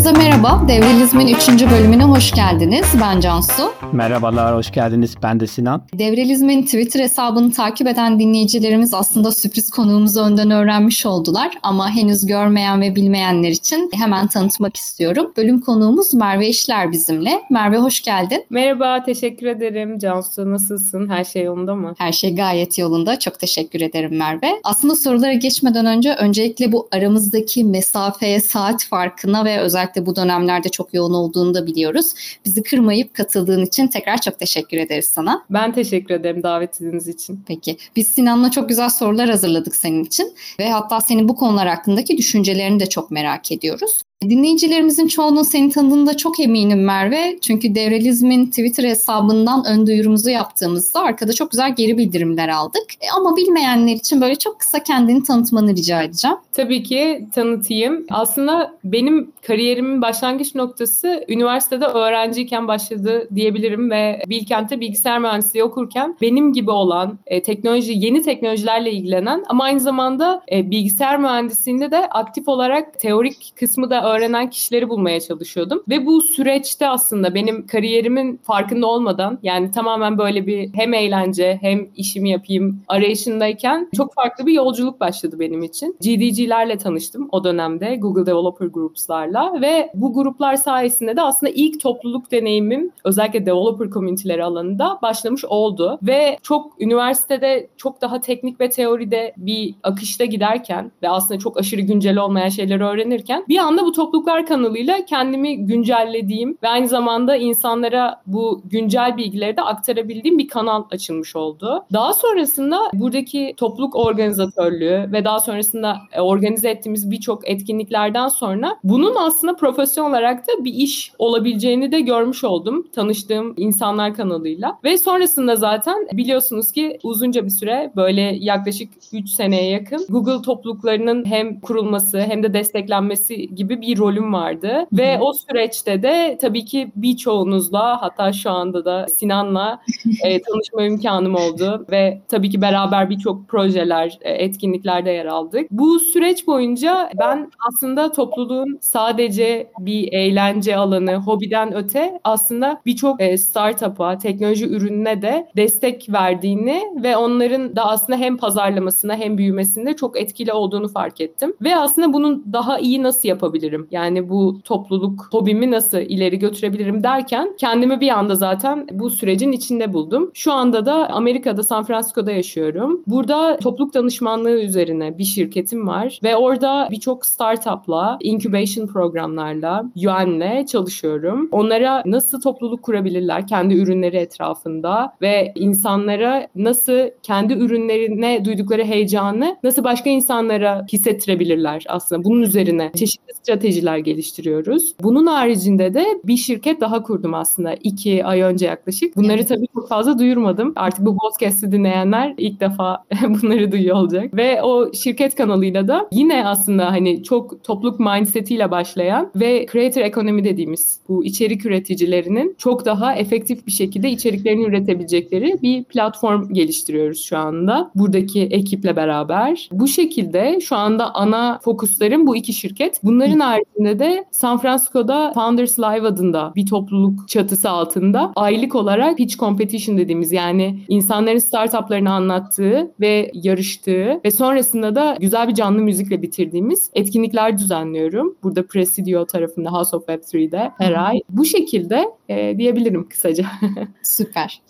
Herkese merhaba. Devrelizm'in 3. bölümüne hoş geldiniz. Ben Cansu. Merhabalar, hoş geldiniz. Ben de Sinan. Devrelizm'in Twitter hesabını takip eden dinleyicilerimiz aslında sürpriz konuğumuzu önden öğrenmiş oldular. Ama henüz görmeyen ve bilmeyenler için hemen tanıtmak istiyorum. Bölüm konuğumuz Merve İşler bizimle. Merve hoş geldin. Merhaba, teşekkür ederim. Cansu nasılsın? Her şey yolunda mı? Her şey gayet yolunda. Çok teşekkür ederim Merve. Aslında sorulara geçmeden önce öncelikle bu aramızdaki mesafeye, saat farkına ve özellikle bu dönemlerde çok yoğun olduğunu da biliyoruz. Bizi kırmayıp katıldığın için tekrar çok teşekkür ederiz sana. Ben teşekkür ederim davetiniz için. Peki. Biz Sinan'la çok güzel sorular hazırladık senin için ve hatta senin bu konular hakkındaki düşüncelerini de çok merak ediyoruz. Dinleyicilerimizin çoğunun seni tanıdığında çok eminim Merve. Çünkü Devrelizm'in Twitter hesabından ön duyurumuzu yaptığımızda arkada çok güzel geri bildirimler aldık. E, ama bilmeyenler için böyle çok kısa kendini tanıtmanı rica edeceğim. Tabii ki tanıtayım. Aslında benim kariyerimin başlangıç noktası üniversitede öğrenciyken başladı diyebilirim ve Bilkent'te bilgisayar mühendisliği okurken benim gibi olan e, teknoloji, yeni teknolojilerle ilgilenen ama aynı zamanda e, bilgisayar mühendisliğinde de aktif olarak teorik kısmı da öğrenen kişileri bulmaya çalışıyordum. Ve bu süreçte aslında benim kariyerimin farkında olmadan yani tamamen böyle bir hem eğlence hem işimi yapayım arayışındayken çok farklı bir yolculuk başladı benim için. GDG'lerle tanıştım o dönemde Google Developer Groups'larla ve bu gruplar sayesinde de aslında ilk topluluk deneyimim özellikle developer community'leri alanında başlamış oldu. Ve çok üniversitede çok daha teknik ve teoride bir akışta giderken ve aslında çok aşırı güncel olmayan şeyleri öğrenirken bir anda bu topluluklar kanalıyla kendimi güncellediğim ve aynı zamanda insanlara bu güncel bilgileri de aktarabildiğim bir kanal açılmış oldu. Daha sonrasında buradaki topluluk organizatörlüğü ve daha sonrasında e, organize ettiğimiz birçok etkinliklerden sonra bunun aslında profesyonel olarak da bir iş olabileceğini de görmüş oldum tanıştığım insanlar kanalıyla. Ve sonrasında zaten biliyorsunuz ki uzunca bir süre böyle yaklaşık 3 seneye yakın Google topluluklarının hem kurulması hem de desteklenmesi gibi bir bir rolüm vardı. Ve o süreçte de tabii ki birçoğunuzla hatta şu anda da Sinan'la e, tanışma imkanım oldu. Ve tabii ki beraber birçok projeler, e, etkinliklerde yer aldık. Bu süreç boyunca ben aslında topluluğun sadece bir eğlence alanı, hobiden öte aslında birçok e, startup'a, teknoloji ürününe de destek verdiğini ve onların da aslında hem pazarlamasına hem büyümesinde çok etkili olduğunu fark ettim. Ve aslında bunun daha iyi nasıl yapabilirim? Yapabilirim? Yani bu topluluk hobimi nasıl ileri götürebilirim derken kendimi bir anda zaten bu sürecin içinde buldum. Şu anda da Amerika'da San Francisco'da yaşıyorum. Burada topluluk danışmanlığı üzerine bir şirketim var ve orada birçok startupla, incubation programlarla, Yuan'le çalışıyorum. Onlara nasıl topluluk kurabilirler kendi ürünleri etrafında ve insanlara nasıl kendi ürünlerine duydukları heyecanı nasıl başka insanlara hissettirebilirler aslında bunun üzerine çeşitli strateji stratejiler geliştiriyoruz. Bunun haricinde de bir şirket daha kurdum aslında iki ay önce yaklaşık. Bunları evet. tabii çok fazla duyurmadım. Artık bu podcast'i dinleyenler ilk defa bunları duyuyor olacak. Ve o şirket kanalıyla da yine aslında hani çok topluluk mindsetiyle başlayan ve creator ekonomi dediğimiz bu içerik üreticilerinin çok daha efektif bir şekilde içeriklerini üretebilecekleri bir platform geliştiriyoruz şu anda. Buradaki ekiple beraber. Bu şekilde şu anda ana fokuslarım bu iki şirket. Bunların haricinde de San Francisco'da Founders Live adında bir topluluk çatısı altında aylık olarak pitch competition dediğimiz yani insanların startuplarını anlattığı ve yarıştığı ve sonrasında da güzel bir canlı müzikle bitirdiğimiz etkinlikler düzenliyorum. Burada Presidio tarafında House of Web3'de her ay. Bu şekilde e, diyebilirim kısaca. Süper.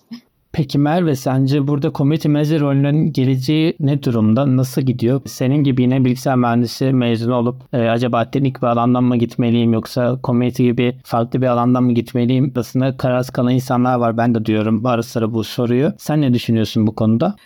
Peki Merve sence burada community manager rolünün geleceği ne durumda? Nasıl gidiyor? Senin gibi yine bilgisayar mühendisi mezunu olup e, acaba teknik bir alandan mı gitmeliyim yoksa community gibi farklı bir alandan mı gitmeliyim? Aslında kararsız kalan insanlar var. Ben de diyorum ara sıra bu soruyu. Sen ne düşünüyorsun bu konuda?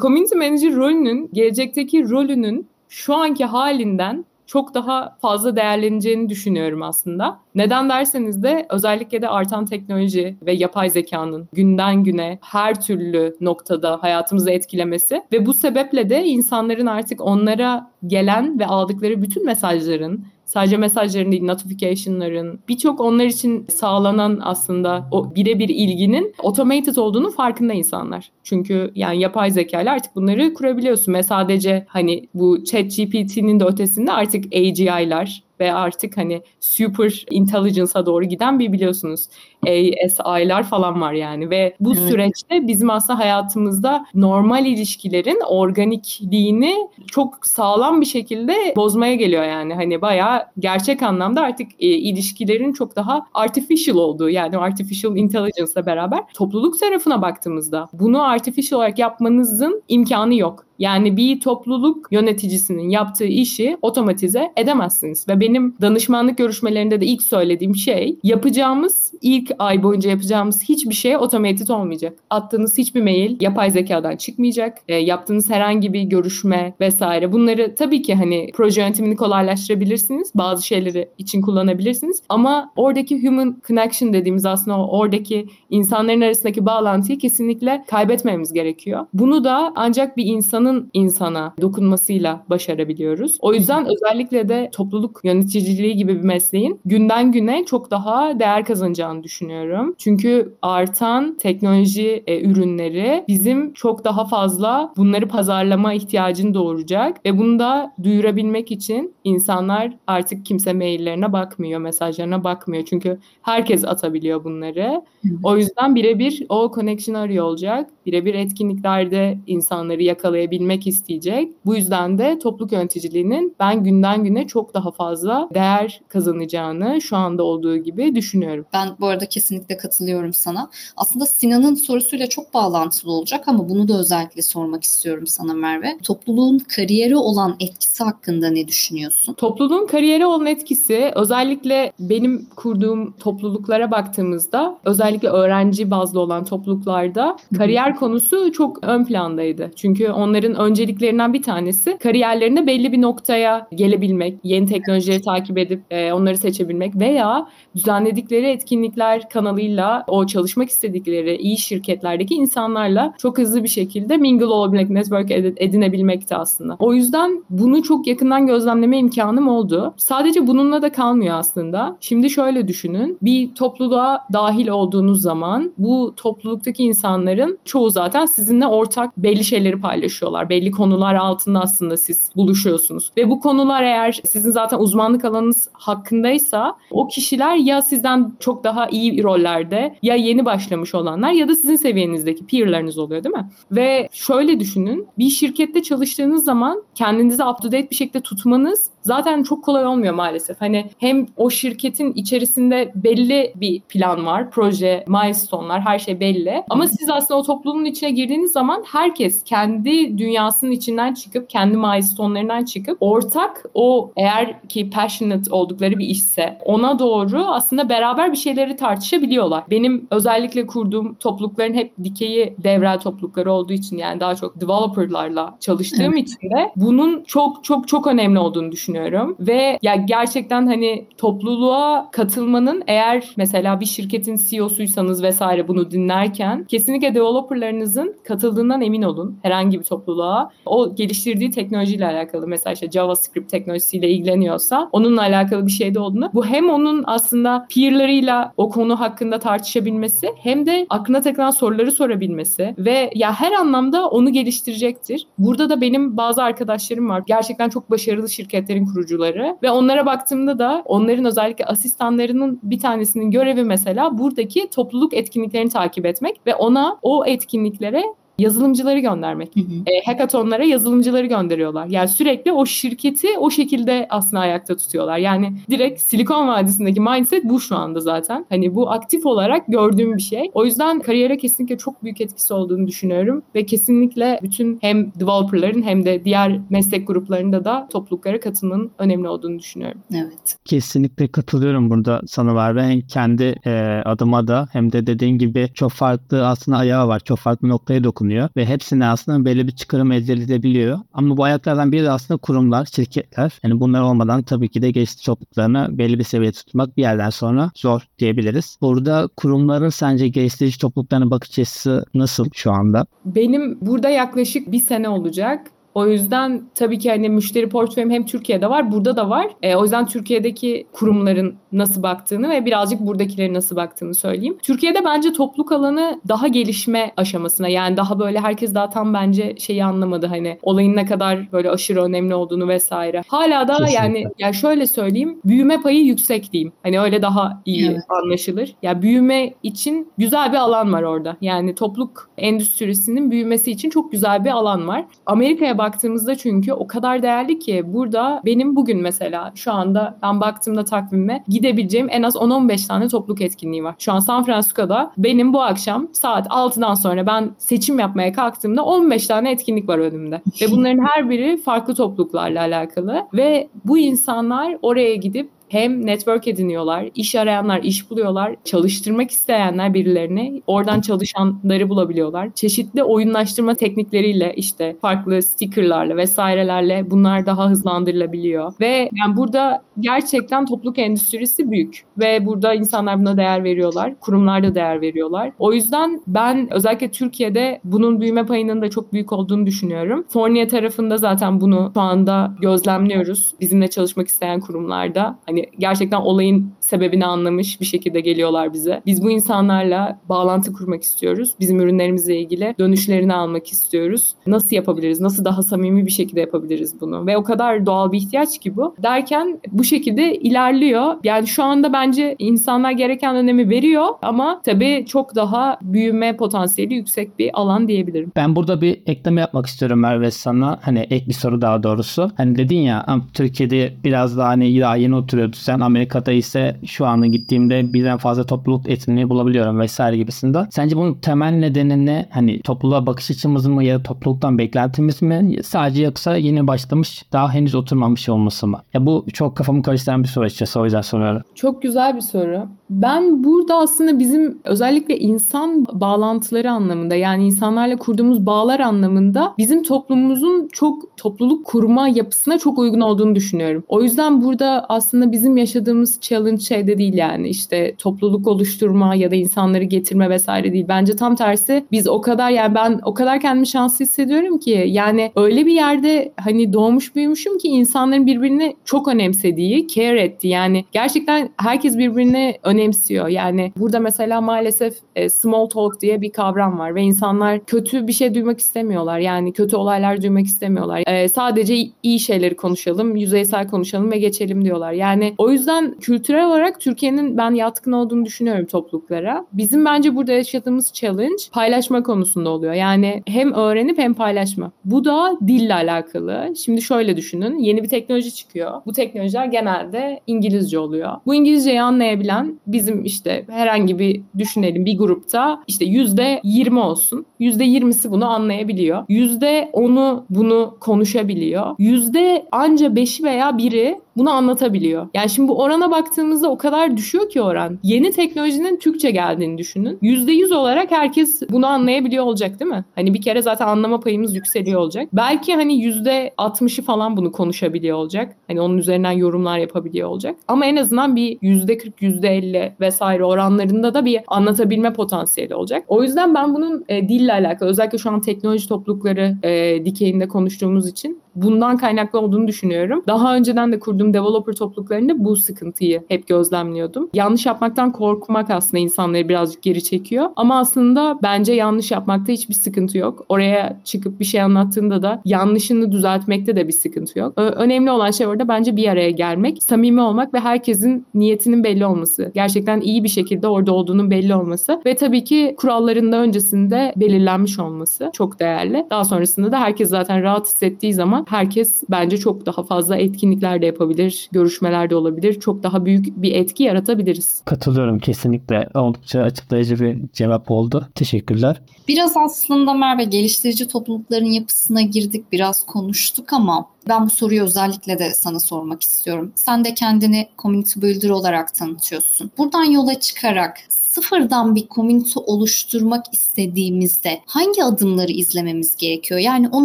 Community manager rolünün gelecekteki rolünün şu anki halinden çok daha fazla değerleneceğini düşünüyorum aslında. Neden derseniz de özellikle de artan teknoloji ve yapay zekanın günden güne her türlü noktada hayatımızı etkilemesi ve bu sebeple de insanların artık onlara gelen ve aldıkları bütün mesajların sadece mesajların değil notification'ların birçok onlar için sağlanan aslında o birebir ilginin automated olduğunu farkında insanlar. Çünkü yani yapay zeka ile artık bunları kurabiliyorsun ve sadece hani bu chat GPT'nin de ötesinde artık AGI'lar ve artık hani super intelligence'a doğru giden bir biliyorsunuz ASI'lar falan var yani ve bu evet. süreçte bizim aslında hayatımızda normal ilişkilerin organikliğini çok sağlam bir şekilde bozmaya geliyor yani hani bayağı gerçek anlamda artık e, ilişkilerin çok daha artificial olduğu yani artificial intelligence'la beraber topluluk tarafına baktığımızda bunu artificial olarak yapmanızın imkanı yok. Yani bir topluluk yöneticisinin yaptığı işi otomatize edemezsiniz. Ve benim danışmanlık görüşmelerinde de ilk söylediğim şey yapacağımız ilk ay boyunca yapacağımız hiçbir şey otomatik olmayacak. Attığınız hiçbir mail yapay zekadan çıkmayacak. E, yaptığınız herhangi bir görüşme vesaire bunları tabii ki hani proje yönetimini kolaylaştırabilirsiniz. Bazı şeyleri için kullanabilirsiniz. Ama oradaki human connection dediğimiz aslında oradaki insanların arasındaki bağlantıyı kesinlikle kaybetmememiz gerekiyor. Bunu da ancak bir insanın insana dokunmasıyla başarabiliyoruz. O yüzden özellikle de topluluk yöneticiliği gibi bir mesleğin günden güne çok daha değer kazanacağını düşünüyorum. Çünkü artan teknoloji e, ürünleri bizim çok daha fazla bunları pazarlama ihtiyacını doğuracak ve bunu da duyurabilmek için insanlar artık kimse maillerine bakmıyor, mesajlarına bakmıyor. Çünkü herkes atabiliyor bunları. O yüzden birebir o connection arıyor olacak. Birebir etkinliklerde insanları yakalayabilmek bilmek isteyecek. Bu yüzden de topluluk yöneticiliğinin ben günden güne çok daha fazla değer kazanacağını şu anda olduğu gibi düşünüyorum. Ben bu arada kesinlikle katılıyorum sana. Aslında Sinan'ın sorusuyla çok bağlantılı olacak ama bunu da özellikle sormak istiyorum sana Merve. Topluluğun kariyeri olan etkisi hakkında ne düşünüyorsun? Topluluğun kariyeri olan etkisi özellikle benim kurduğum topluluklara baktığımızda özellikle öğrenci bazlı olan topluluklarda kariyer konusu çok ön plandaydı. Çünkü onların önceliklerinden bir tanesi kariyerlerinde belli bir noktaya gelebilmek, yeni teknolojileri takip edip e, onları seçebilmek veya düzenledikleri etkinlikler kanalıyla o çalışmak istedikleri iyi şirketlerdeki insanlarla çok hızlı bir şekilde mingle olabilmek, network edinebilmekti aslında. O yüzden bunu çok yakından gözlemleme imkanım oldu. Sadece bununla da kalmıyor aslında. Şimdi şöyle düşünün. Bir topluluğa dahil olduğunuz zaman bu topluluktaki insanların çoğu zaten sizinle ortak belli şeyleri paylaşıyorlar. Belli konular altında aslında siz buluşuyorsunuz. Ve bu konular eğer sizin zaten uzmanlık alanınız hakkındaysa o kişiler ya sizden çok daha iyi rollerde ya yeni başlamış olanlar ya da sizin seviyenizdeki peerleriniz oluyor değil mi? Ve şöyle düşünün. Bir şirkette çalıştığınız zaman kendinizi up to date bir şekilde tutmanız zaten çok kolay olmuyor maalesef. Hani hem o şirketin içerisinde belli bir plan var, proje, milestone'lar her şey belli. Ama siz aslında o toplumun içine girdiğiniz zaman herkes kendi dünyasının içinden çıkıp, kendi milestone'larından çıkıp ortak o eğer ki passionate oldukları bir işse ona doğru aslında beraber bir şeyleri tartışabiliyorlar. Benim özellikle kurduğum toplulukların hep dikeyi devrel toplulukları olduğu için yani daha çok developerlarla çalıştığım evet. için de bunun çok çok çok önemli olduğunu düşünüyorum düşünüyorum. Ve ya gerçekten hani topluluğa katılmanın eğer mesela bir şirketin CEO'suysanız vesaire bunu dinlerken kesinlikle developerlarınızın katıldığından emin olun herhangi bir topluluğa. O geliştirdiği teknolojiyle alakalı mesela işte JavaScript teknolojisiyle ilgileniyorsa onunla alakalı bir şeyde olduğunu bu hem onun aslında peerlarıyla o konu hakkında tartışabilmesi hem de aklına takılan soruları sorabilmesi ve ya her anlamda onu geliştirecektir. Burada da benim bazı arkadaşlarım var. Gerçekten çok başarılı şirketlerin şirketlerin kurucuları ve onlara baktığımda da onların özellikle asistanlarının bir tanesinin görevi mesela buradaki topluluk etkinliklerini takip etmek ve ona o etkinliklere yazılımcıları göndermek. Hı hı. E, hackathonlara yazılımcıları gönderiyorlar. Yani sürekli o şirketi o şekilde aslında ayakta tutuyorlar. Yani direkt Silikon Vadisi'ndeki mindset bu şu anda zaten. Hani bu aktif olarak gördüğüm bir şey. O yüzden kariyere kesinlikle çok büyük etkisi olduğunu düşünüyorum ve kesinlikle bütün hem developerların hem de diğer meslek gruplarında da topluluklara katılmanın önemli olduğunu düşünüyorum. Evet. Kesinlikle katılıyorum burada sana var ve kendi e, adıma da hem de dediğin gibi çok farklı aslında ayağı var. Çok farklı noktaya dokunuyor dokunuyor ve hepsine aslında belli bir çıkarım elde edilebiliyor. Ama bu ayaklardan biri de aslında kurumlar, şirketler. Yani bunlar olmadan tabii ki de gelişti topluluklarını belli bir seviyede tutmak bir yerden sonra zor diyebiliriz. Burada kurumların sence geliştirici topluluklarına bakış açısı nasıl şu anda? Benim burada yaklaşık bir sene olacak O yüzden tabii ki hani müşteri portföyüm hem Türkiye'de var, burada da var. E, o yüzden Türkiye'deki kurumların nasıl baktığını ve birazcık buradakilerin nasıl baktığını söyleyeyim. Türkiye'de bence topluluk alanı daha gelişme aşamasına yani daha böyle herkes daha tam bence şeyi anlamadı hani olayın ne kadar böyle aşırı önemli olduğunu vesaire. Hala da Kesinlikle. yani yani şöyle söyleyeyim büyüme payı yüksek diyeyim. Hani öyle daha iyi evet. anlaşılır. Ya yani büyüme için güzel bir alan var orada. Yani topluluk endüstrisinin büyümesi için çok güzel bir alan var. Amerika'ya baktığımızda çünkü o kadar değerli ki burada benim bugün mesela şu anda ben baktığımda takvime gidebileceğim en az 10-15 tane topluluk etkinliği var. Şu an San Francisco'da benim bu akşam saat 6'dan sonra ben seçim yapmaya kalktığımda 15 tane etkinlik var önümde. Ve bunların her biri farklı topluluklarla alakalı ve bu insanlar oraya gidip hem network ediniyorlar, iş arayanlar iş buluyorlar, çalıştırmak isteyenler birilerini oradan çalışanları bulabiliyorlar. Çeşitli oyunlaştırma teknikleriyle işte farklı stickerlarla vesairelerle bunlar daha hızlandırılabiliyor. Ve yani burada gerçekten topluluk endüstrisi büyük ve burada insanlar buna değer veriyorlar. Kurumlar da değer veriyorlar. O yüzden ben özellikle Türkiye'de bunun büyüme payının da çok büyük olduğunu düşünüyorum. Fornia tarafında zaten bunu şu anda gözlemliyoruz. Bizimle çalışmak isteyen kurumlarda. Hani gerçekten olayın sebebini anlamış bir şekilde geliyorlar bize. Biz bu insanlarla bağlantı kurmak istiyoruz. Bizim ürünlerimizle ilgili dönüşlerini almak istiyoruz. Nasıl yapabiliriz? Nasıl daha samimi bir şekilde yapabiliriz bunu? Ve o kadar doğal bir ihtiyaç ki bu. Derken bu şekilde ilerliyor. Yani şu anda bence insanlar gereken önemi veriyor ama tabii çok daha büyüme potansiyeli yüksek bir alan diyebilirim. Ben burada bir ekleme yapmak istiyorum Merve sana. Hani ek bir soru daha doğrusu. Hani dedin ya Türkiye'de biraz daha hani daha yeni oturuyor sen Amerika'da ise şu anda gittiğimde birden fazla topluluk etkinliği bulabiliyorum vesaire gibisinde. Sence bunun temel nedeni ne? Hani topluluğa bakış açımız mı ya da topluluktan beklentimiz mi? Sadece yoksa yeni başlamış daha henüz oturmamış olması mı? Ya bu çok kafamı karıştıran bir soru açıkçası o yüzden soruyorum. Çok güzel bir soru. Ben burada aslında bizim özellikle insan bağlantıları anlamında yani insanlarla kurduğumuz bağlar anlamında bizim toplumumuzun çok topluluk kurma yapısına çok uygun olduğunu düşünüyorum. O yüzden burada aslında bizim yaşadığımız challenge şeyde değil yani işte topluluk oluşturma ya da insanları getirme vesaire değil. Bence tam tersi biz o kadar yani ben o kadar kendimi şanslı hissediyorum ki yani öyle bir yerde hani doğmuş büyümüşüm ki insanların birbirini çok önemsediği, care ettiği yani gerçekten herkes birbirini önemsiyor. Yani burada mesela maalesef e, small talk diye bir kavram var ve insanlar kötü bir şey duymak istemiyorlar. Yani kötü olaylar duymak istemiyorlar. E, sadece iyi şeyleri konuşalım, yüzeysel konuşalım ve geçelim diyorlar. Yani o yüzden kültürel olarak Türkiye'nin ben yatkın olduğunu düşünüyorum topluluklara. Bizim bence burada yaşadığımız challenge paylaşma konusunda oluyor. Yani hem öğrenip hem paylaşma. Bu da dille alakalı. Şimdi şöyle düşünün. Yeni bir teknoloji çıkıyor. Bu teknolojiler genelde İngilizce oluyor. Bu İngilizceyi anlayabilen bizim işte herhangi bir düşünelim bir grupta işte yüzde yirmi olsun. Yüzde yirmisi bunu anlayabiliyor. Yüzde onu bunu konuşabiliyor. Yüzde anca beşi veya biri bunu anlatabiliyor. Yani şimdi bu orana baktığımızda o kadar düşüyor ki oran. Yeni teknolojinin Türkçe geldiğini düşünün. %100 olarak herkes bunu anlayabiliyor olacak değil mi? Hani bir kere zaten anlama payımız yükseliyor olacak. Belki hani %60'ı falan bunu konuşabiliyor olacak. Hani onun üzerinden yorumlar yapabiliyor olacak. Ama en azından bir %40, %50 vesaire oranlarında da bir anlatabilme potansiyeli olacak. O yüzden ben bunun e, dille alakalı özellikle şu an teknoloji toplulukları e, dikeyinde konuştuğumuz için bundan kaynaklı olduğunu düşünüyorum. Daha önceden de kurduğum developer topluluklarında bu sıkıntıyı hep gözlemliyordum. Yanlış yapmaktan korkmak aslında insanları birazcık geri çekiyor. Ama aslında bence yanlış yapmakta hiçbir sıkıntı yok. Oraya çıkıp bir şey anlattığında da yanlışını düzeltmekte de bir sıkıntı yok. Önemli olan şey orada bence bir araya gelmek, samimi olmak ve herkesin niyetinin belli olması. Gerçekten iyi bir şekilde orada olduğunun belli olması ve tabii ki kuralların da öncesinde belirlenmiş olması çok değerli. Daha sonrasında da herkes zaten rahat hissettiği zaman herkes bence çok daha fazla etkinlikler de yapabilir, görüşmeler de olabilir. Çok daha büyük bir etki yaratabiliriz. Katılıyorum kesinlikle. Oldukça açıklayıcı bir cevap oldu. Teşekkürler. Biraz aslında Merve geliştirici toplulukların yapısına girdik, biraz konuştuk ama Ben bu soruyu özellikle de sana sormak istiyorum. Sen de kendini community builder olarak tanıtıyorsun. Buradan yola çıkarak sıfırdan bir komünite oluşturmak istediğimizde hangi adımları izlememiz gerekiyor? Yani o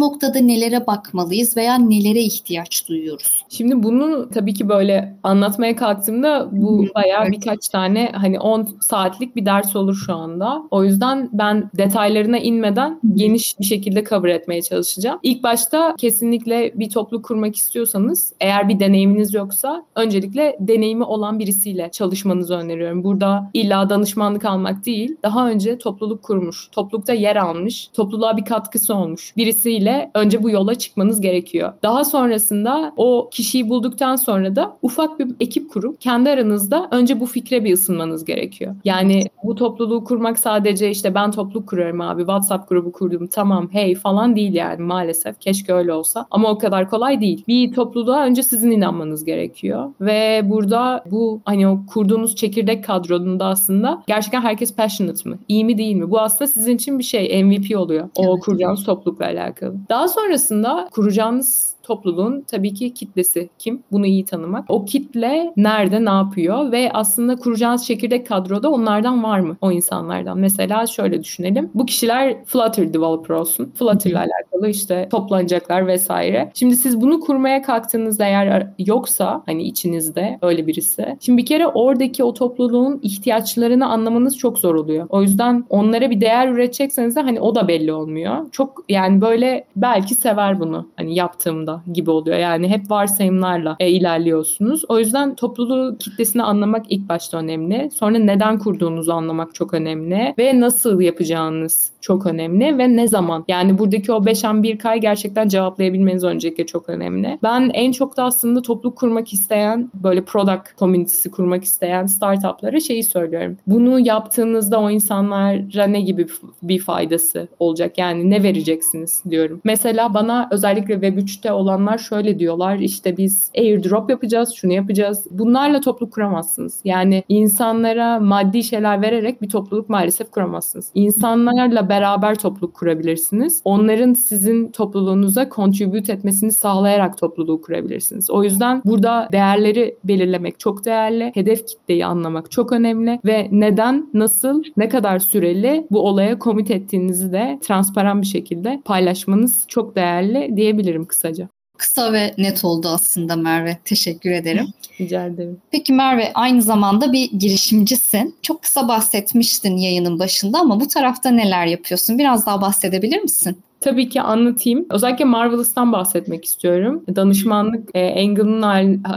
noktada nelere bakmalıyız veya nelere ihtiyaç duyuyoruz? Şimdi bunu tabii ki böyle anlatmaya kalktığımda bu bayağı evet. birkaç tane hani 10 saatlik bir ders olur şu anda. O yüzden ben detaylarına inmeden geniş bir şekilde cover etmeye çalışacağım. İlk başta kesinlikle bir topluluk kurmak istiyorsanız eğer bir deneyiminiz yoksa öncelikle deneyimi olan birisiyle çalışmanızı öneriyorum. Burada illa danışman danışmanlık almak değil, daha önce topluluk kurmuş, toplulukta yer almış, topluluğa bir katkısı olmuş birisiyle önce bu yola çıkmanız gerekiyor. Daha sonrasında o kişiyi bulduktan sonra da ufak bir ekip kurup kendi aranızda önce bu fikre bir ısınmanız gerekiyor. Yani bu topluluğu kurmak sadece işte ben topluluk kuruyorum abi, WhatsApp grubu kurdum tamam hey falan değil yani maalesef. Keşke öyle olsa ama o kadar kolay değil. Bir topluluğa önce sizin inanmanız gerekiyor ve burada bu hani o kurduğunuz çekirdek kadronunda aslında gerçekten herkes passionate mı? İyi mi değil mi? Bu aslında sizin için bir şey MVP oluyor. O evet. kuracağınız toplulukla alakalı. Daha sonrasında kuracağınız topluluğun tabii ki kitlesi kim? Bunu iyi tanımak. O kitle nerede, ne yapıyor ve aslında kuracağınız çekirdek kadroda onlardan var mı? O insanlardan. Mesela şöyle düşünelim. Bu kişiler Flutter developer olsun. Flutter ile alakalı işte toplanacaklar vesaire. Şimdi siz bunu kurmaya kalktığınızda eğer yoksa hani içinizde öyle birisi. Şimdi bir kere oradaki o topluluğun ihtiyaçlarını anlamanız çok zor oluyor. O yüzden onlara bir değer üretecekseniz de hani o da belli olmuyor. Çok yani böyle belki sever bunu hani yaptığımda gibi oluyor. Yani hep varsayımlarla e, ilerliyorsunuz. O yüzden topluluğu kitlesini anlamak ilk başta önemli. Sonra neden kurduğunuzu anlamak çok önemli ve nasıl yapacağınız çok önemli ve ne zaman? Yani buradaki o 5 an 1 kay gerçekten cevaplayabilmeniz öncelikle çok önemli. Ben en çok da aslında topluluk kurmak isteyen böyle product community'si kurmak isteyen startuplara şeyi söylüyorum. Bunu yaptığınızda o insanlara ne gibi bir faydası olacak? Yani ne vereceksiniz diyorum. Mesela bana özellikle Web3'te olanlar şöyle diyorlar. İşte biz airdrop yapacağız, şunu yapacağız. Bunlarla topluluk kuramazsınız. Yani insanlara maddi şeyler vererek bir topluluk maalesef kuramazsınız. İnsanlarla beraber topluluk kurabilirsiniz. Onların sizin topluluğunuza contribute etmesini sağlayarak topluluğu kurabilirsiniz. O yüzden burada değerleri belirlemek çok değerli. Hedef kitleyi anlamak çok önemli ve neden, nasıl, ne kadar süreli bu olaya komit ettiğinizi de transparan bir şekilde paylaşmanız çok değerli diyebilirim kısaca. Kısa ve net oldu aslında Merve. Teşekkür ederim. Rica ederim. Peki Merve aynı zamanda bir girişimcisin. Çok kısa bahsetmiştin yayının başında ama bu tarafta neler yapıyorsun? Biraz daha bahsedebilir misin? Tabii ki anlatayım. Özellikle Marvelous'tan bahsetmek istiyorum. Danışmanlık e, Angle'ın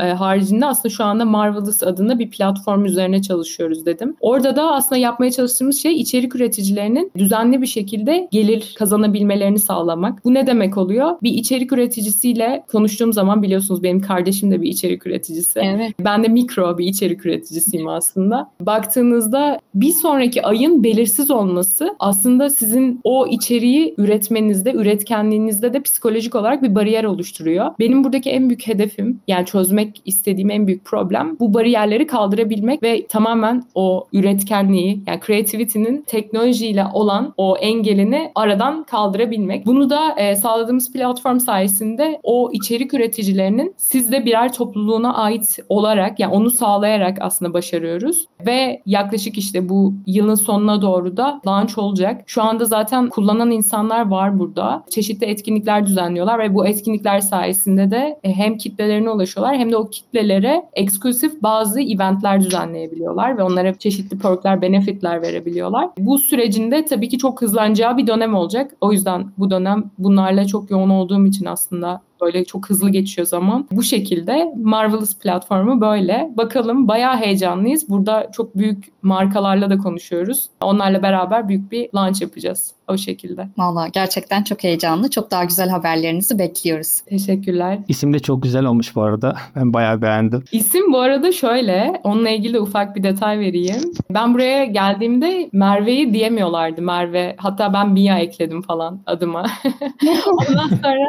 e, haricinde aslında şu anda Marvelous adında bir platform üzerine çalışıyoruz dedim. Orada da aslında yapmaya çalıştığımız şey içerik üreticilerinin düzenli bir şekilde gelir kazanabilmelerini sağlamak. Bu ne demek oluyor? Bir içerik üreticisiyle konuştuğum zaman biliyorsunuz benim kardeşim de bir içerik üreticisi. Evet. Ben de mikro bir içerik üreticisiyim aslında. Baktığınızda bir sonraki ayın belirsiz olması aslında sizin o içeriği üretmeniz üretmenizde, üretkenliğinizde de psikolojik olarak bir bariyer oluşturuyor. Benim buradaki en büyük hedefim yani çözmek istediğim en büyük problem bu bariyerleri kaldırabilmek ve tamamen o üretkenliği yani creativity'nin teknolojiyle olan o engelini aradan kaldırabilmek. Bunu da e, sağladığımız platform sayesinde o içerik üreticilerinin sizde birer topluluğuna ait olarak yani onu sağlayarak aslında başarıyoruz. Ve yaklaşık işte bu yılın sonuna doğru da launch olacak. Şu anda zaten kullanan insanlar var burada. Çeşitli etkinlikler düzenliyorlar ve bu etkinlikler sayesinde de e, hem kitlelerine ulaşıyorlar hem de o kitlelere eksklusif bazı eventler düzenleyebiliyorlar ve onlara çeşitli perkler, benefitler verebiliyorlar. Bu sürecinde tabii ki çok hızlanacağı bir dönem olacak. O yüzden bu dönem bunlarla çok yoğun olduğum için aslında Böyle çok hızlı geçiyor zaman. Bu şekilde Marvelous platformu böyle. Bakalım bayağı heyecanlıyız. Burada çok büyük markalarla da konuşuyoruz. Onlarla beraber büyük bir launch yapacağız o şekilde. Valla gerçekten çok heyecanlı. Çok daha güzel haberlerinizi bekliyoruz. Teşekkürler. İsim de çok güzel olmuş bu arada. Ben bayağı beğendim. İsim bu arada şöyle. Onunla ilgili de ufak bir detay vereyim. Ben buraya geldiğimde Merve'yi diyemiyorlardı. Merve. Hatta ben Mia ekledim falan adıma. Ondan sonra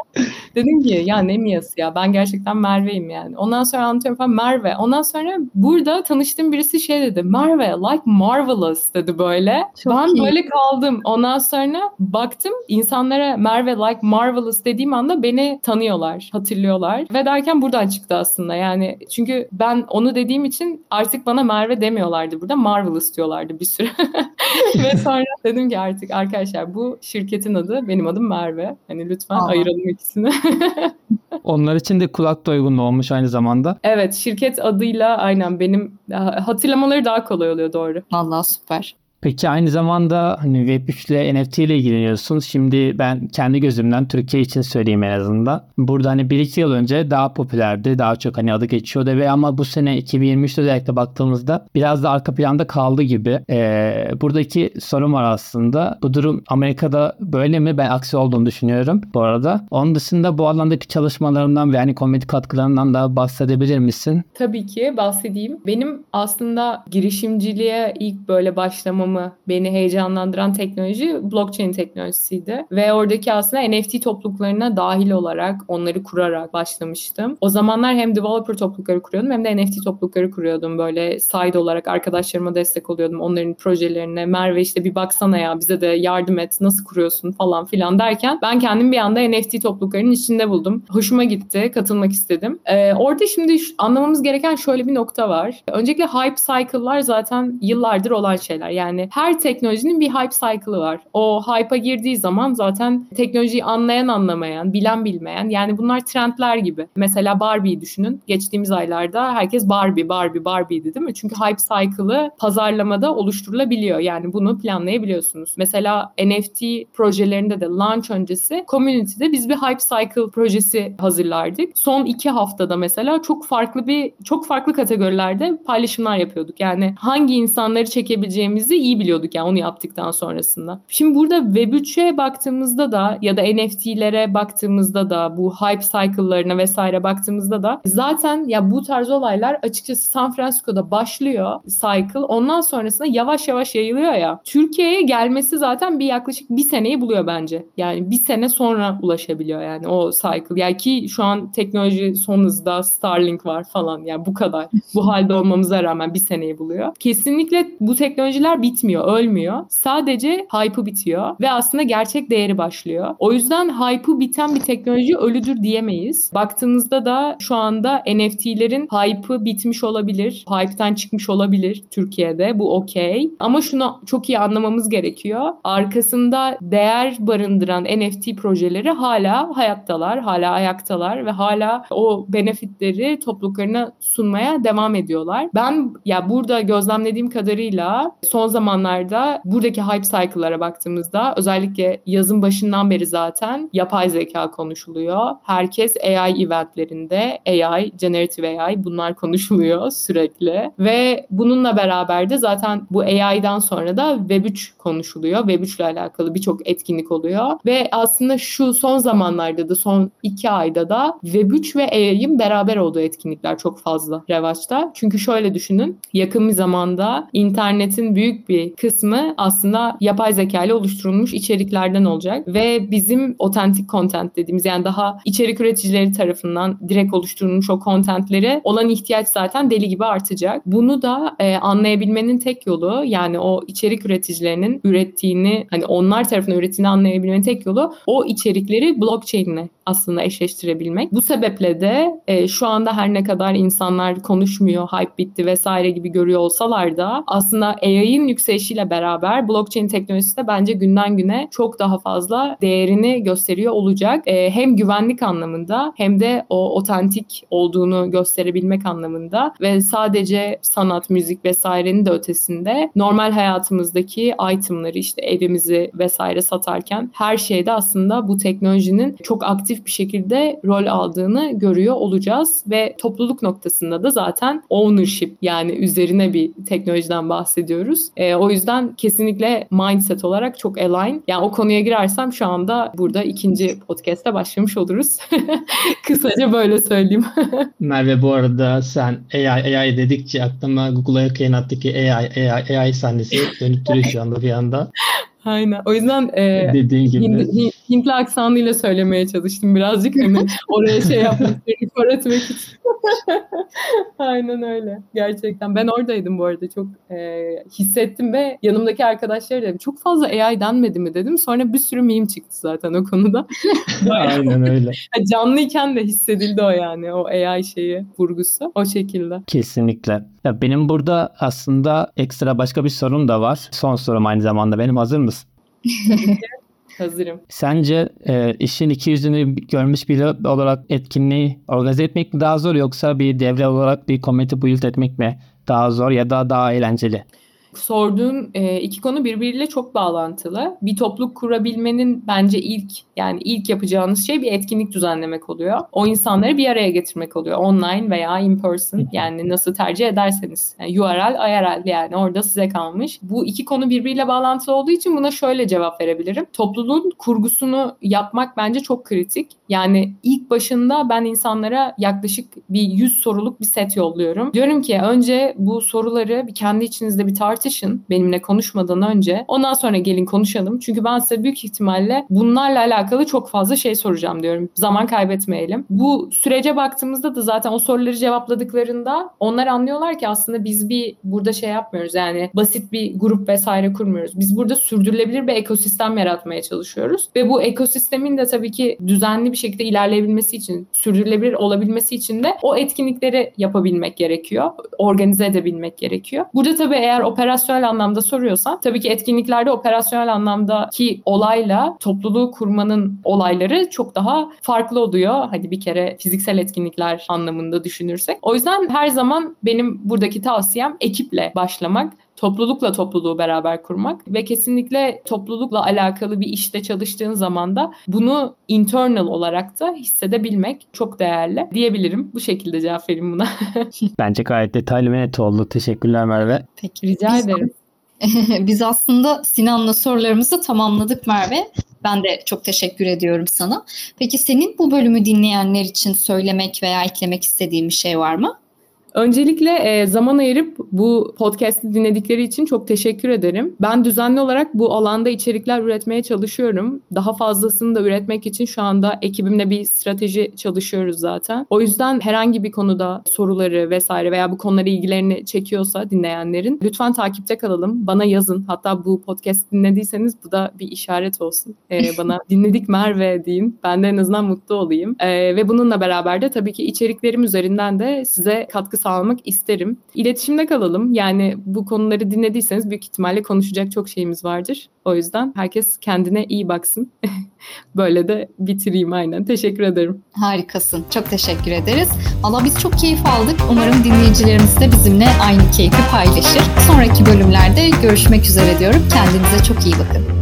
dedim ki Ya ne Mia'sı ya ben gerçekten Merve'yim yani. Ondan sonra anlatıyorum falan Merve. Ondan sonra burada tanıştığım birisi şey dedi. Merve like marvelous dedi böyle. Çok ben iyi. böyle kaldım. Ondan sonra baktım insanlara Merve like marvelous dediğim anda beni tanıyorlar, hatırlıyorlar. Ve derken buradan çıktı aslında yani. Çünkü ben onu dediğim için artık bana Merve demiyorlardı burada. Marvelous diyorlardı bir süre. Ve sonra dedim ki artık arkadaşlar bu şirketin adı, benim adım Merve. Hani lütfen Aa. ayıralım ikisini. Onlar için de kulak doygunluğu olmuş aynı zamanda. Evet şirket adıyla aynen benim hatırlamaları daha kolay oluyor doğru. Vallahi süper. Peki aynı zamanda hani Web3 ile NFT ile ilgileniyorsun. Şimdi ben kendi gözümden Türkiye için söyleyeyim en azından. Burada hani bir iki yıl önce daha popülerdi. Daha çok hani adı geçiyordu ve ama bu sene 2023'te özellikle baktığımızda biraz da arka planda kaldı gibi. Ee, buradaki sorun var aslında. Bu durum Amerika'da böyle mi? Ben aksi olduğunu düşünüyorum bu arada. Onun dışında bu alandaki çalışmalarından ve yani komedi katkılarından da bahsedebilir misin? Tabii ki bahsedeyim. Benim aslında girişimciliğe ilk böyle başlamam yapmamı beni heyecanlandıran teknoloji blockchain teknolojisiydi. Ve oradaki aslında NFT topluluklarına dahil olarak onları kurarak başlamıştım. O zamanlar hem developer toplulukları kuruyordum hem de NFT toplulukları kuruyordum. Böyle side olarak arkadaşlarıma destek oluyordum onların projelerine. Merve işte bir baksana ya bize de yardım et nasıl kuruyorsun falan filan derken ben kendim bir anda NFT topluluklarının içinde buldum. Hoşuma gitti, katılmak istedim. Ee, orada şimdi anlamamız gereken şöyle bir nokta var. Öncelikle hype cycle'lar zaten yıllardır olan şeyler. Yani yani her teknolojinin bir hype cycle'ı var. O hype'a girdiği zaman zaten teknolojiyi anlayan anlamayan, bilen bilmeyen yani bunlar trendler gibi. Mesela Barbie'yi düşünün. Geçtiğimiz aylarda herkes Barbie, Barbie, Barbie'ydi değil mi? Çünkü hype cycle'ı pazarlamada oluşturulabiliyor. Yani bunu planlayabiliyorsunuz. Mesela NFT projelerinde de launch öncesi community'de biz bir hype cycle projesi hazırlardık. Son iki haftada mesela çok farklı bir çok farklı kategorilerde paylaşımlar yapıyorduk. Yani hangi insanları çekebileceğimizi iyi iyi biliyorduk yani onu yaptıktan sonrasında. Şimdi burada Web3'e baktığımızda da ya da NFT'lere baktığımızda da bu hype cycle'larına vesaire baktığımızda da zaten ya bu tarz olaylar açıkçası San Francisco'da başlıyor cycle. Ondan sonrasında yavaş yavaş yayılıyor ya. Türkiye'ye gelmesi zaten bir yaklaşık bir seneyi buluyor bence. Yani bir sene sonra ulaşabiliyor yani o cycle. Yani ki şu an teknoloji son hızda Starlink var falan yani bu kadar. Bu halde olmamıza rağmen bir seneyi buluyor. Kesinlikle bu teknolojiler bit bitmiyor, ölmüyor. Sadece hype'ı bitiyor ve aslında gerçek değeri başlıyor. O yüzden hype'ı biten bir teknoloji ölüdür diyemeyiz. Baktığınızda da şu anda NFT'lerin hype'ı bitmiş olabilir. Hype'tan çıkmış olabilir Türkiye'de. Bu okey. Ama şunu çok iyi anlamamız gerekiyor. Arkasında değer barındıran NFT projeleri hala hayattalar, hala ayaktalar ve hala o benefitleri topluluklarına sunmaya devam ediyorlar. Ben ya burada gözlemlediğim kadarıyla son zaman zamanlarda buradaki hype cycle'lara baktığımızda özellikle yazın başından beri zaten yapay zeka konuşuluyor. Herkes AI eventlerinde AI, generative AI bunlar konuşuluyor sürekli. Ve bununla beraber de zaten bu AI'dan sonra da Web3 konuşuluyor. Web3 ile alakalı birçok etkinlik oluyor. Ve aslında şu son zamanlarda da son iki ayda da Web3 ve AI'ın beraber olduğu etkinlikler çok fazla revaçta. Çünkü şöyle düşünün yakın bir zamanda internetin büyük bir kısmı aslında yapay zeka ile oluşturulmuş içeriklerden olacak ve bizim otentik content dediğimiz yani daha içerik üreticileri tarafından direkt oluşturulmuş o contentleri olan ihtiyaç zaten deli gibi artacak. Bunu da e, anlayabilmenin tek yolu yani o içerik üreticilerinin ürettiğini hani onlar tarafından ürettiğini anlayabilmenin tek yolu o içerikleri blockchain'le aslında eşleştirebilmek. Bu sebeple de e, şu anda her ne kadar insanlar konuşmuyor, hype bitti vesaire gibi görüyor olsalar da aslında AI'ın yükselişiyle beraber blockchain teknolojisi de bence günden güne çok daha fazla değerini gösteriyor olacak. E, hem güvenlik anlamında hem de o otentik olduğunu gösterebilmek anlamında ve sadece sanat, müzik vesairenin de ötesinde normal hayatımızdaki itemları işte evimizi vesaire satarken her şeyde aslında bu teknolojinin çok aktif bir şekilde rol aldığını görüyor olacağız ve topluluk noktasında da zaten ownership yani üzerine bir teknolojiden bahsediyoruz. E, o yüzden kesinlikle mindset olarak çok align. Yani o konuya girersem şu anda burada ikinci podcast'te başlamış oluruz. Kısaca böyle söyleyeyim. Merve bu arada sen AI AI dedikçe aklıma Google Keynote'daki AI AI AI sahnesi dönüp duruyor şu anda bir anda. Aynen. O yüzden e, dediğin gibi Hintli aksanıyla söylemeye çalıştım birazcık hani oraya şey yapmak, rekor etmek için. Aynen öyle. Gerçekten. Ben oradaydım bu arada. Çok e, hissettim ve yanımdaki arkadaşlar dedim. Çok fazla AI denmedi mi dedim. Sonra bir sürü meme çıktı zaten o konuda. Aynen öyle. Canlıyken de hissedildi o yani. O AI şeyi, vurgusu. O şekilde. Kesinlikle. Ya benim burada aslında ekstra başka bir sorun da var. Son sorum aynı zamanda benim. Hazır mısın? Hazırım. Sence e, işin iki yüzünü görmüş biri olarak etkinliği organize etmek mi daha zor yoksa bir devre olarak bir komite build etmek mi daha zor ya da daha eğlenceli? Sorduğun e, iki konu birbiriyle çok bağlantılı. Bir topluluk kurabilmenin bence ilk yani ilk yapacağınız şey bir etkinlik düzenlemek oluyor. O insanları bir araya getirmek oluyor. Online veya in person yani nasıl tercih ederseniz. Yani URL, IRL yani orada size kalmış. Bu iki konu birbiriyle bağlantılı olduğu için buna şöyle cevap verebilirim. Topluluğun kurgusunu yapmak bence çok kritik. Yani ilk başında ben insanlara yaklaşık bir 100 soruluk bir set yolluyorum. Diyorum ki önce bu soruları bir kendi içinizde bir tartışın tartışın benimle konuşmadan önce. Ondan sonra gelin konuşalım. Çünkü ben size büyük ihtimalle bunlarla alakalı çok fazla şey soracağım diyorum. Zaman kaybetmeyelim. Bu sürece baktığımızda da zaten o soruları cevapladıklarında onlar anlıyorlar ki aslında biz bir burada şey yapmıyoruz. Yani basit bir grup vesaire kurmuyoruz. Biz burada sürdürülebilir bir ekosistem yaratmaya çalışıyoruz. Ve bu ekosistemin de tabii ki düzenli bir şekilde ilerleyebilmesi için, sürdürülebilir olabilmesi için de o etkinlikleri yapabilmek gerekiyor. Organize edebilmek gerekiyor. Burada tabii eğer operasyon operasyonel anlamda soruyorsan tabii ki etkinliklerde operasyonel anlamdaki olayla topluluğu kurmanın olayları çok daha farklı oluyor. Hadi bir kere fiziksel etkinlikler anlamında düşünürsek. O yüzden her zaman benim buradaki tavsiyem ekiple başlamak toplulukla topluluğu beraber kurmak ve kesinlikle toplulukla alakalı bir işte çalıştığın zaman da bunu internal olarak da hissedebilmek çok değerli diyebilirim. Bu şekilde cevap vereyim buna. Bence gayet detaylı ve net oldu. Teşekkürler Merve. Peki rica Biz, ederim. Biz aslında Sinan'la sorularımızı tamamladık Merve. Ben de çok teşekkür ediyorum sana. Peki senin bu bölümü dinleyenler için söylemek veya eklemek istediğin bir şey var mı? Öncelikle e, zaman ayırıp bu podcast'i dinledikleri için çok teşekkür ederim. Ben düzenli olarak bu alanda içerikler üretmeye çalışıyorum. Daha fazlasını da üretmek için şu anda ekibimle bir strateji çalışıyoruz zaten. O yüzden herhangi bir konuda soruları vesaire veya bu konulara ilgilerini çekiyorsa dinleyenlerin lütfen takipte kalalım. Bana yazın. Hatta bu podcast dinlediyseniz bu da bir işaret olsun. E, bana dinledik Merve deyin. Ben de en azından mutlu olayım. E, ve bununla beraber de tabii ki içeriklerim üzerinden de size katkı sağlamak isterim. İletişimde kalalım. Yani bu konuları dinlediyseniz büyük ihtimalle konuşacak çok şeyimiz vardır. O yüzden herkes kendine iyi baksın. Böyle de bitireyim aynen. Teşekkür ederim. Harikasın. Çok teşekkür ederiz. Valla biz çok keyif aldık. Umarım dinleyicilerimiz de bizimle aynı keyfi paylaşır. Sonraki bölümlerde görüşmek üzere diyorum. Kendinize çok iyi bakın.